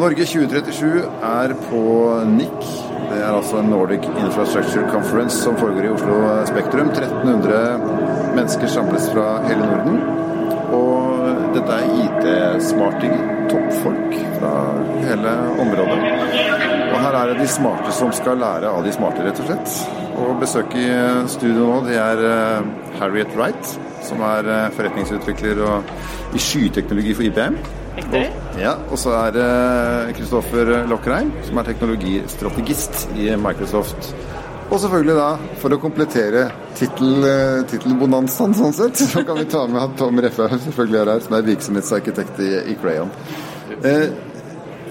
Norge 2037 er på NIC. Det er altså en Nordic Infrastructure Conference som foregår i Oslo Spektrum. 1300 mennesker samles fra hele Norden. Og dette er IT-smarting, toppfolk fra hele området. Og her er det de smarte som skal lære av de smarte, rett og slett. Og besøket i studio nå, det er eh, Harriet Wright, som er eh, forretningsutvikler i skyteknologi for IBM. Riktig. Ja, og så er det Kristoffer Lokkerheim som er teknologistrategist i Microsoft. Og selvfølgelig da, for å komplettere tittel, eh, tittelbonanzaen sånn sett, så kan vi ta med at Tom Reffe selvfølgelig er her, som er virksomhetsarkitekt i, i Crayon. Eh,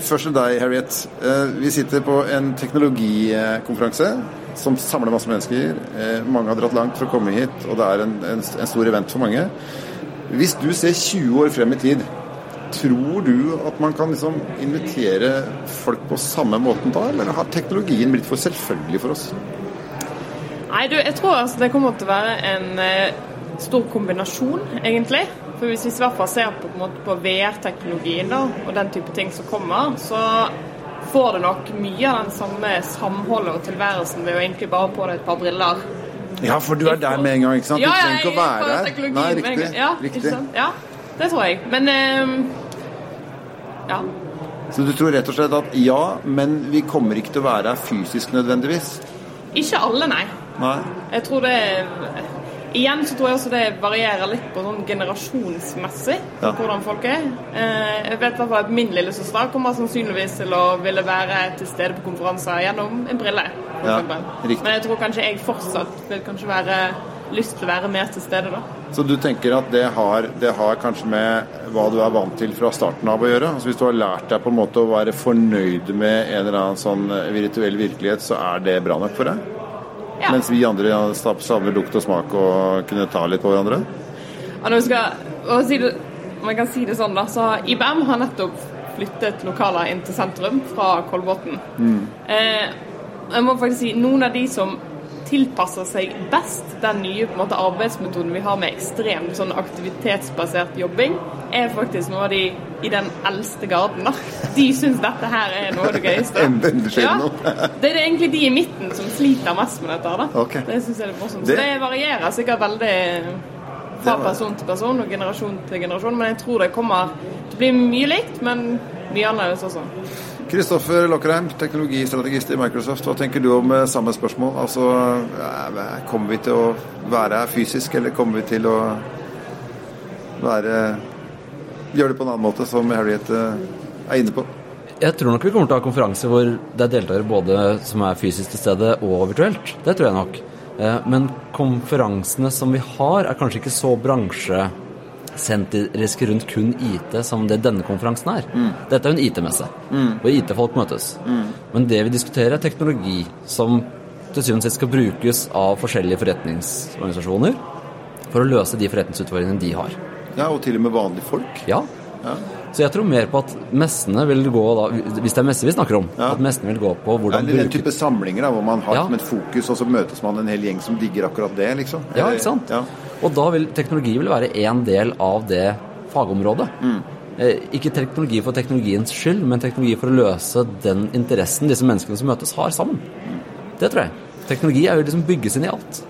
først til deg, Harriet. Eh, vi sitter på en teknologikonferanse som samler masse mennesker. Eh, mange har dratt langt for å komme hit, og det er en, en, en stor event for mange. Hvis du ser 20 år frem i tid, Tror du at man kan liksom invitere folk på samme måten da, eller har teknologien blitt for selvfølgelig for oss? Nei, du, jeg tror altså det kommer til å være en eh, stor kombinasjon, egentlig. For Hvis vi i hvert fall ser på, på, på VR-teknologien og den type ting som kommer, så får du nok mye av den samme samholdet og tilværelsen ved å egentlig bare på deg et par briller. Ja, for du er der med en gang, ikke sant? Ja, du trenger ikke å være teknologien Nei, riktig. Ja, riktig. Det tror jeg. Men eh, ja. Så du tror rett og slett at ja, men vi kommer ikke til å være her fysisk nødvendigvis? Ikke alle, nei. Nei. Jeg tror det Igjen så tror jeg også det varierer litt på sånn generasjonsmessig Ja. hvordan folk er. Eh, Jeg vet at min lillesøster kommer sannsynligvis til å ville være til stede på konferanser gjennom en brille. Ja, Men jeg tror kanskje jeg fortsatt vil kanskje være lyst til å være mer til stede da. Så du tenker at det har, det har kanskje med hva du er vant til fra starten av å gjøre? Altså Hvis du har lært deg på en måte å være fornøyd med en eller annen sånn virtuell virkelighet, så er det bra nok for deg? Ja. Mens vi andre savner lukt og smak og kunne ta litt på hverandre? Ja, når vi skal, si det, jeg kan si det sånn da, så IBM har nettopp flyttet lokaler inn til sentrum fra Kolbotn. Eh, jeg må faktisk si noen av de som tilpasser seg best den nye på en måte, arbeidsmetoden vi har med ekstremt sånn aktivitetsbasert jobbing, er faktisk noe av de i den eldste garden. da. De syns dette her er noe av det gøyeste. Ja, det er egentlig de i midten som sliter mest med dette. da. Okay. Det syns jeg er morsomt. Så det varierer sikkert veldig fra person til person og generasjon til generasjon, men jeg tror det kommer til å bli mye likt, men mye annerledes også. Kristoffer Lokkerheim, teknologistrategist i Microsoft. Hva tenker du om eh, samme spørsmål? Altså, eh, Kommer vi til å være her fysisk, eller kommer vi til å være Gjøre det på en annen måte, som Harriet eh, er inne på? Jeg tror nok vi kommer til å ha konferanser hvor det er deltakere både som er fysisk til stede og virtuelt. Det tror jeg nok. Men konferansene som vi har, er kanskje ikke så bransjesentriske rundt kun IT som det denne konferansen er. Dette er jo en IT-messe, hvor IT-folk møtes. Men det vi diskuterer, er teknologi som til syvende og sist skal brukes av forskjellige forretningsorganisasjoner for å løse de forretningsutfordringene de har. Ja, Og til og med vanlige folk. Ja. Ja. Så jeg tror mer på at messene vil gå da, hvis det er messe vi snakker om, Ja. at messene vil gå på hvordan Eller den type samlinger da, hvor man har Ja. som et fokus, og så møtes man en hel gjeng som digger akkurat det, liksom. Ja, ikke sant? Ja. Og da vil teknologi vil være en del av det fagområdet. Mm. Eh, ikke teknologi for teknologiens skyld, men teknologi for å løse den interessen disse menneskene som møtes, har sammen. Det tror jeg. Teknologi er jo liksom bygges inn i alt.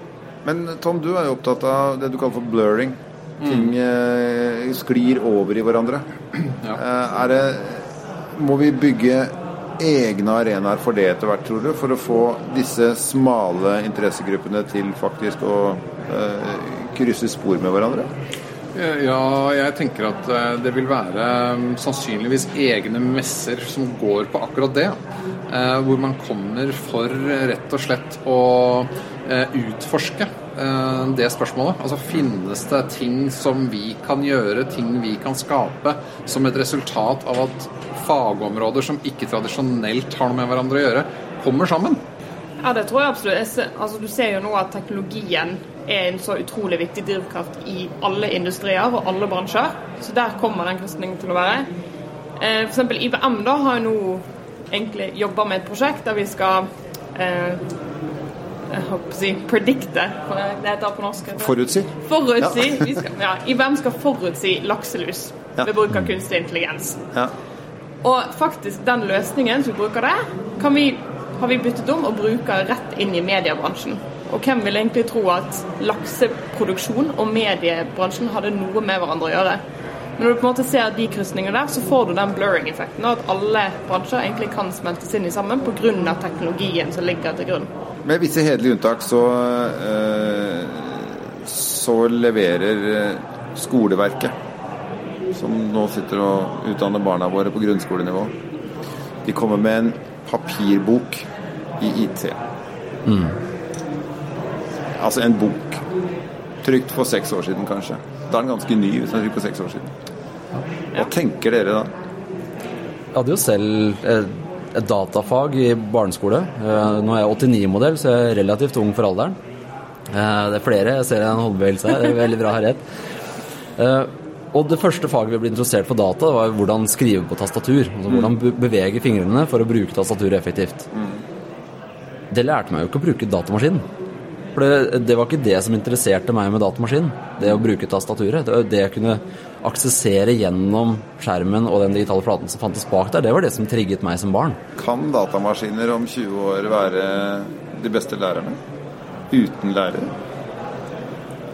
Men Tom, du er jo opptatt av det du kaller for blurring. Ting eh, sklir over i hverandre. Eh, er det Må vi bygge egne arenaer for det etter hvert, tror du? For å få disse smale interessegruppene til faktisk å eh, krysse spor med hverandre? Ja, jeg tenker at eh, det vil være mm, sannsynligvis egne messer som går på akkurat det. eh, Hvor man kommer for eh, rett og slett å eh, utforske eh, det spørsmålet. Altså finnes det ting som vi kan gjøre, ting vi kan skape som et resultat av at fagområder som ikke tradisjonelt har noe med hverandre å gjøre, kommer sammen? Ja, det tror jeg absolutt. Jeg ser, altså, du ser jo nå at teknologien er en så utrolig viktig drivkraft i alle industrier og alle bransjer. Så der kommer den kristningen til å være. Eh, eksempel IBM da har jo nå egentlig jobba med et prosjekt der vi skal eh, jeg håper å si predikte, hva det heter på norsk. Forutsi? Forutsi. Vi skal, ja, IBM skal forutsi lakselus Ja. ved bruk av kunstig intelligens. Ja. Og faktisk den løsningen som vi bruker der, kan vi, har vi byttet om og bruker rett inn i mediebransjen. Og hvem vil egentlig tro at lakseproduksjon og mediebransjen hadde noe med hverandre å gjøre? Men når du på en måte ser de krysningene der, så får du den blurring-effekten. Og at alle bransjer egentlig kan smeltes inn i sammen pga. teknologien som ligger til grunn. Med visse hederlige unntak så, eh, så leverer eh, skoleverket, som nå sitter og utdanner barna våre på grunnskolenivå, de kommer med en papirbok i IT. Mm. Altså en bok. Trygt for seks år siden, kanskje. Da er den ganske ny hvis den er trykt for seks år siden. Hva tenker dere da? Jeg hadde jo selv et, et datafag i barneskole. Eh, Nå er jeg 89-modell, så jeg er relativt ung for alderen. Eh, Det er flere, jeg ser en håndbevegelse her. Det er veldig bra, har. Eh, Og det første faget vi ble interessert for data, var hvordan skrive på tastatur. Altså hvordan be- bevege fingrene for å bruke tastaturet effektivt. Det lærte meg jo ikke å bruke datamaskinen. For det, det var ikke det som interesserte meg med datamaskinen. Det å bruke tastaturet. Det, det å kunne aksessere gjennom skjermen og den digitale flaten som fantes bak der, det var det som trigget meg som barn. Kan datamaskiner om 20 år være de beste lærerne? Uten lærere?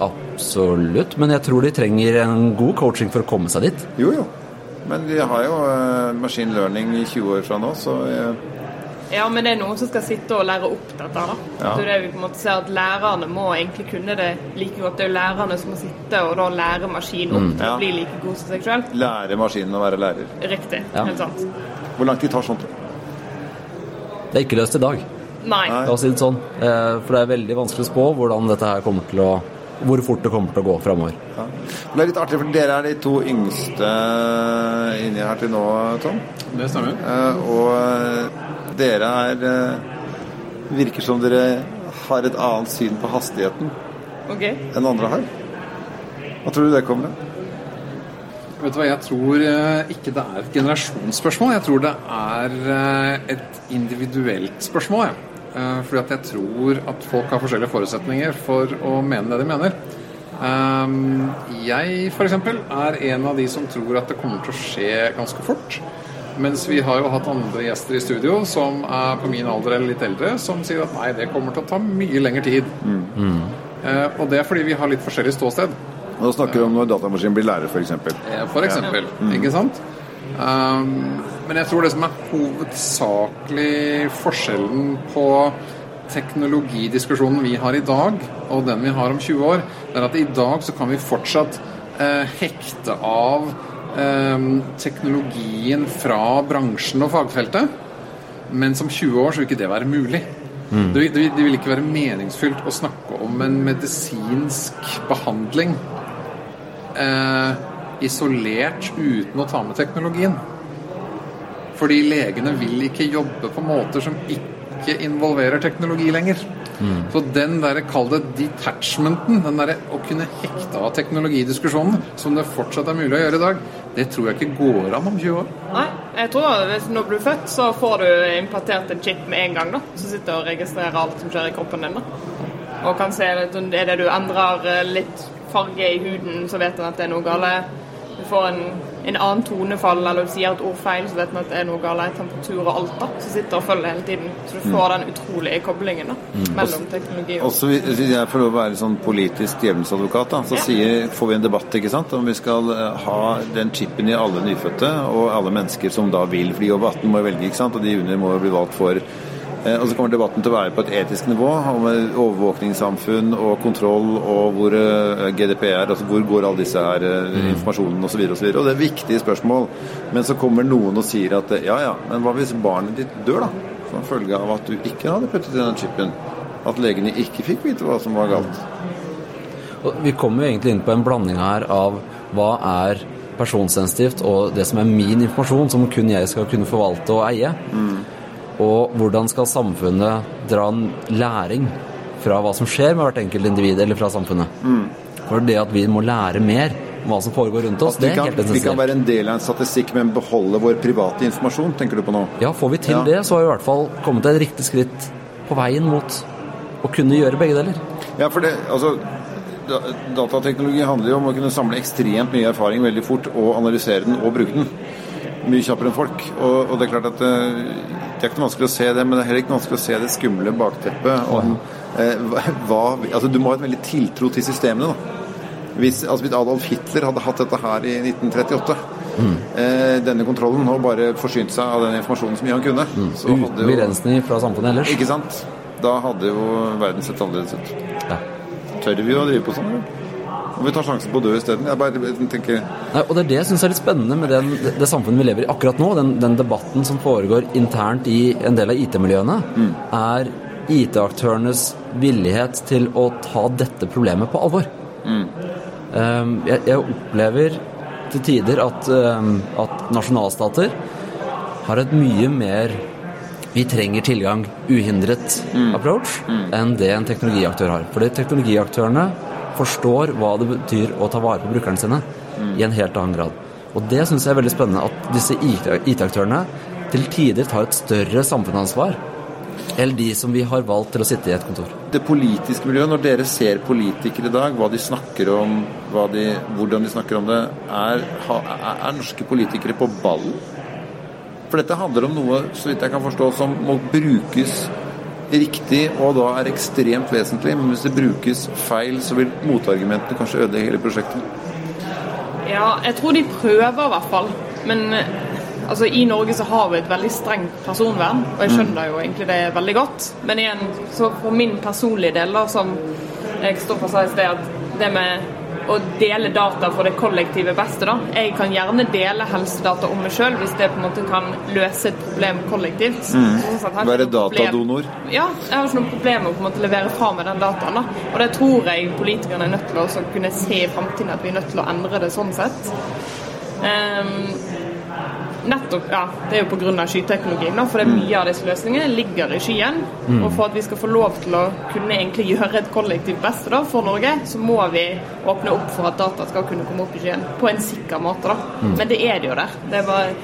Absolutt. Men jeg tror de trenger en god coaching for å komme seg dit. Jo, jo. Men vi har jo eh, machine learning i 20 år fra nå, så eh, Ja, men det er noen som skal sitte og lære opp dette. da. Ja. Det er det vi på en måte ser at Lærerne må egentlig kunne det like godt. Det er jo lærerne som må sitte og da lære maskinen opp til Ja. å bli like god som seg sjøl. lære maskinen å være lærer. Riktig. Ja. Helt sant. Hvor lang tid tar sånt? Det er ikke løst i dag, Nei. la oss si det sånn. Eh, For det er veldig vanskelig å spå hvordan dette her kommer til å hvor fort det kommer til å gå framover. Ja. Det er litt artig, for dere er de to yngste inni her til nå, Tom. Det stemmer. Eh, Og eh, dere er eh, Virker som dere har et annet syn på hastigheten okay. enn andre har. Hva tror du det kommer av? Vet du hva, Jeg tror eh, ikke det er et generasjonsspørsmål. Jeg tror det er eh, et individuelt spørsmål. Eh, Fordi at jeg tror at folk har forskjellige forutsetninger for å mene det de mener. Um, Jeg f.eks. er en av de som tror at det kommer til å skje ganske fort. Mens vi har jo hatt andre gjester i studio som er på min alder eller litt eldre, som sier at nei, det kommer til å ta mye lengre tid. Eh, Og det er fordi vi har litt forskjellig ståsted. Nå snakker vi om når datamaskinen blir lærer, f.eks. Eh, For eksempel. Ikke sant? Um, men jeg tror det som er hovedsakelig forskjellen på teknologidiskusjonen vi har i dag, og den vi har om 20 år, det er at i dag så kan vi fortsatt eh, hekte av eh, teknologien fra bransjen og fagfeltet. Men som 20 år så vil ikke det være mulig. Det, vil, det, vil, det vil ikke være meningsfylt å snakke om en medisinsk behandling eh, isolert uten å ta med teknologien. Fordi legene vil ikke jobbe på måter som ikke involverer teknologi lenger. Så den der, kall det detachmenten, den der å kunne hekte av teknologidiskusjonen, som det fortsatt er mulig å gjøre i dag, det tror jeg ikke går an om 20 år. Nei, jeg tror at hvis når du blir født, så får du implantert en chip med en gang, da. Som sitter og registrerer alt som skjer i kroppen din, da. Og kan se om er det du endrer eh, litt farge i huden, så vet den at det er noe galt. Du får en, en annen tonefall, eller du sier et ord feil, så vet man at det er noe galt. Temperatur og alt, da. Som sitter og følger hele tiden. Så du får den utrolige koblingen da, mellom teknologi og Også hvis jeg får lov å være sånn politisk djevelsadvokat, da, så Ja. sier, får vi en debatt ikke sant, om vi skal eh, ha den chipen i alle nyfødte og alle mennesker som da vil. fly over 18 må velge, ikke sant, og de under må jo bli valgt for. Eh, Og så kommer debatten til å være på et etisk nivå, om eh, overvåkningssamfunn og kontroll og hvor eh, GDPR, altså hvor går all disse her eh, informasjonen osv. Og, så videre, og det er viktige spørsmål. Men så kommer noen og sier at ja ja, men hva hvis barnet ditt dør, da? Som følge av at du ikke hadde puttet inn den chipen. At legene ikke fikk vite hva som var galt. Og vi kommer jo egentlig inn på en blanding her av hva er personsensitivt og det som er min informasjon, som kun jeg skal kunne forvalte og eie. Og hvordan skal samfunnet dra en læring fra hva som skjer med hvert enkelt individ, eller fra samfunnet. For det at vi må lære mer om hva som foregår rundt oss, altså, det er kan, helt vi kan være en del av en statistikk, men beholde vår private informasjon, tenker du på nå? Ja, får vi til Ja. det, så har vi i hvert fall kommet et riktig skritt på veien mot å kunne gjøre begge deler. Ja, for det, altså Datateknologi handler jo om å kunne samle ekstremt mye erfaring veldig fort og analysere den og bruke den. mye kjappere enn folk. Og, og det er klart at eh, det er ikke noe vanskelig å se det, men det er heller ikke noe vanskelig å se det skumle bakteppet om eh, hva Altså, du må ha et veldig tiltro til systemene, da. Hvis, altså, hvis Adolf Hitler hadde hatt dette her i 1938, Mm. denne kontrollen, og bare forsynt seg av den informasjonen så mye han kunne, så Uten begrensning fra samfunnet ellers. Ikke sant? Da hadde jo verden sett annerledes ut. Ja. Tør vi å drive på sånn? eller? Vi tar sjansen på å dø isteden? Jeg bare tenker Nei, og Det er det jeg syns er litt spennende med den, det, det samfunnet vi lever i akkurat nå. Den, den debatten som foregår internt i en del av IT-miljøene, er IT-aktørenes villighet til å ta dette problemet på alvor. Um, jeg, jeg opplever til tider at, um, at nasjonalstater har et mye mer vi trenger tilgang uhindret approach enn det en teknologiaktør har. Fordi teknologiaktørene forstår hva det betyr å ta vare på brukerne sine i en helt annen grad. Og det syns jeg er veldig spennende at disse IT-aktørene til tider tar et større samfunnsansvar enn de som vi har valgt til å sitte i et kontor. det politiske miljøet, når dere ser politikere i dag, hva de snakker om, de, hvordan de snakker om det, er, er norske politikere på ballen? For dette handler om noe, så vidt jeg kan forstå, som må brukes riktig, og da er ekstremt vesentlig. Men hvis det brukes feil, så vil motargumentene kanskje ødelegge hele prosjektet. Ja, jeg tror de prøver i hvert fall. Men eh, altså, i Norge så har vi et veldig strengt personvern, og jeg skjønner jo egentlig det veldig godt. Men igjen, så for min personlige del, da, som Kristoffer sa i sted, at det med å dele data for det kollektive beste, da. Jeg kan gjerne dele helsedata om meg sjøl hvis det på en måte kan løse et problem kollektivt. Sånn har jeg Være datadonor. ja, jeg har ikke noe problem med å måte levere fra meg den dataen. da. Og det tror jeg politikerne er nødt til å kunne se i framtiden, at vi er nødt til å endre det sånn sett. Ehm, nettopp, ja, Det er jo pga. skyteknologien, for det er mye av disse løsningene ligger i skyen. Og for at vi skal få lov til å kunne egentlig gjøre et kollektivt beste da, for Norge, så må vi åpne opp for at data skal kunne komme opp i skyen på en sikker måte. da. Men det er det jo der. Det er bare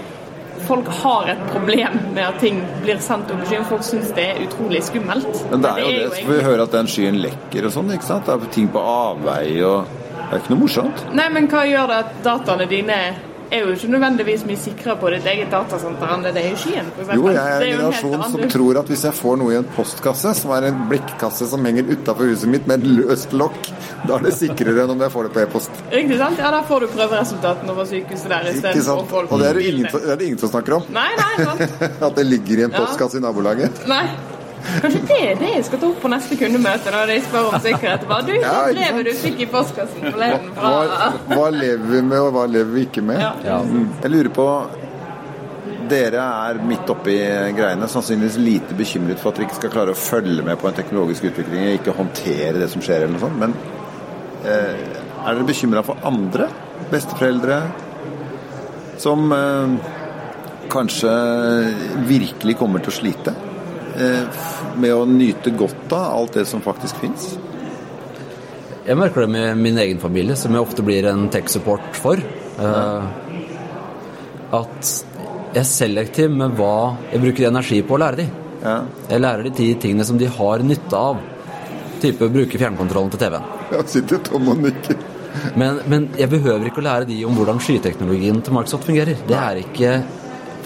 Folk har et problem med at ting blir sendt opp i skyen. Folk syns det er utrolig skummelt. Men det er jo det, så får vi hører høre at den skyen lekker og sånn, ikke sant? Det er ting på avveie og Det er ikke noe morsomt. Nei, men hva gjør det at dataene dine er jo ikke nødvendigvis mye sikrere på ditt eget datasenter enn det er i Skien. Jo, jeg er en generasjon som tror at hvis jeg får noe i en postkasse, som er en blikkasse som henger utafor huset mitt med et løst lokk, da er det sikrere enn om jeg får det på e-post. Riktig, sant? Ja, da får du prøveresultatene fra sykehuset der istedenfor folk Og det er det ingen, det er det ingen som snakker om. Nei, nei, sant? At det ligger i en Ja. postkasse i nabolaget. Nei. Kanskje det er det jeg skal ta opp på neste kundemøte når de spør om sikkerhet. Hva du, Ja, brevet du fikk i postkassen forleden Hva, fra hva lever vi med, og hva lever vi ikke med? Ja. Mm. Jeg lurer på Dere er midt oppi greiene, sannsynligvis lite bekymret for at dere ikke skal klare å følge med på en teknologisk utvikling, ikke håndtere det som skjer, eller noe sånt. Men eh, er dere bekymra for andre besteforeldre som eh, kanskje virkelig kommer til å slite med å nyte godt av alt det som faktisk fins? Jeg merker det med min egen familie, som jeg ofte blir en tech-support for. Eh, at jeg er selektiv med hva jeg bruker energi på å lære dem. Ja. Jeg lærer de ti tingene som de har nytte av. Type bruke fjernkontrollen til TV-en. Ja, sitter tom og nikker. Men, men jeg behøver ikke å lære de om hvordan skyteknologien til Microsoft fungerer. Det er ikke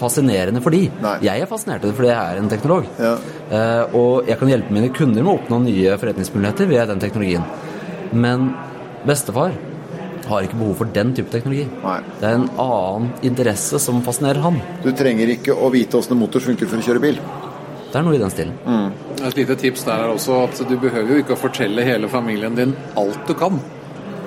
fascinerende for de. Nei. Jeg er fascinert av det fordi jeg er en teknolog. Ja. Eh, og jeg kan hjelpe mine kunder med å oppnå nye forretningsmuligheter ved den teknologien. Men bestefar har ikke behov for den type teknologi. Nei. Det er en annen interesse som fascinerer han. Du trenger ikke å vite åssen en motor funker for å kjøre bil. Det er noe i den stilen. Et lite tips der er også at du behøver jo ikke å fortelle hele familien din alt du kan.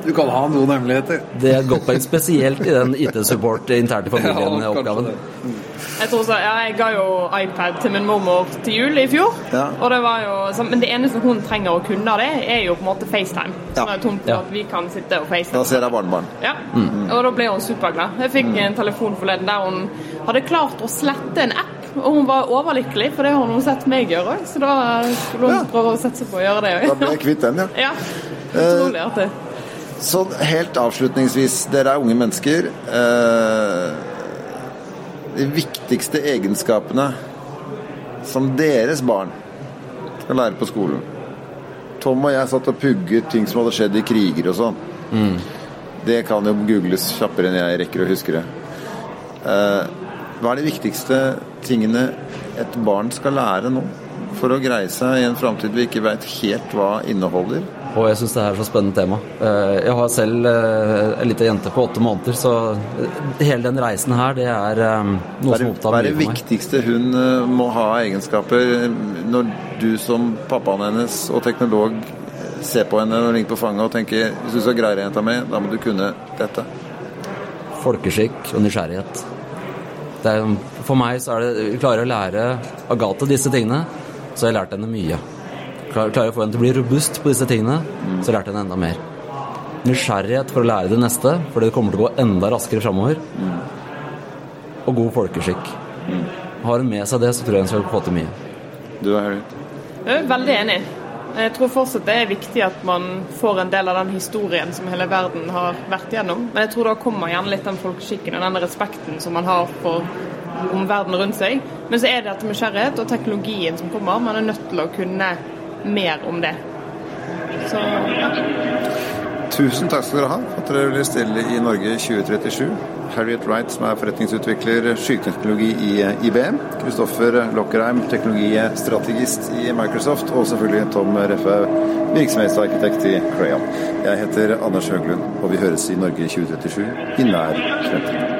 Du kan ha noen hemmeligheter. Det er et godt poeng, spesielt i den IT-support internt i familien-oppgaven. Ja, Jeg tror så, ja, jeg ga jo iPad til min mormor til jul i fjor. Ja. Og det var jo, så, men det eneste hun trenger å kunne det, er jo på en måte FaceTime. Ja. Sånn at, hun, Ja. at vi kan sitte og Da FaceTime. ser jeg barnebarn. Ja, og da ble hun superglad. Jeg fikk en telefon forleden der hun hadde klart å slette en app, og hun var overlykkelig, for det har hun sett meg gjøre òg. Så da skulle hun Ja. prøve å sette seg på å gjøre det Da ble jeg kvitt den, ja. Ja. Utrolig artig. Så helt avslutningsvis, dere er unge mennesker. Eh, de viktigste egenskapene som deres barn skal lære på skolen. Tom og jeg satt og pugget ting som hadde skjedd i kriger og sånn. Det kan jo googles kjappere enn jeg rekker å huske det. Eh, Hva er de viktigste tingene et barn skal lære nå? For å greie seg i en framtid vi ikke veit helt hva inneholder? Og jeg syns det er så spennende tema. Eh, jeg har selv eh, en liten jente på åtte måneder, så hele den reisen her, det er eh, noe som opptar mye for meg. Hva er det viktigste hun må ha egenskaper når du som pappaen hennes og teknolog ser på henne og ringer på fanget og tenker hvis du skal greie jenta mi, da må du kunne dette? Folkeskikk og nysgjerrighet. Er, for meg så er det Vi Klarer å lære Agathe disse tingene, så jeg har lært henne mye. Klarer å få henne til å bli robust på disse tingene, mm. så lærte henne enda mer. Nysgjerrighet for å lære det neste, for det kommer til å gå enda raskere framover. Mm. Og god folkeskikk. Mm. Har hun med seg det, så tror jeg hun skal få til mye. Du er Harriet? Jeg er veldig enig. Jeg tror fortsatt det er viktig at man får en del av den historien som hele verden har vært gjennom. Men jeg tror da kommer gjerne litt den folkeskikken og den respekten som man har for om verden rundt seg. Men så er det dette med kjærlighet og teknologien som kommer. Man er nødt til å kunne mer om det. Så ja. Tusen takk skal dere ha for at dere ville stille i Norge 2037. Harriet Wright, som er forretningsutvikler skyteknologi i IBM. Kristoffer Lockerheim, teknologistrategist i Microsoft. Og selvfølgelig Tom Reffe, virksomhetsarkitekt i Crayon. Jeg heter Anders Høglund, og vi høres i Norge 2037 i nær fremtid.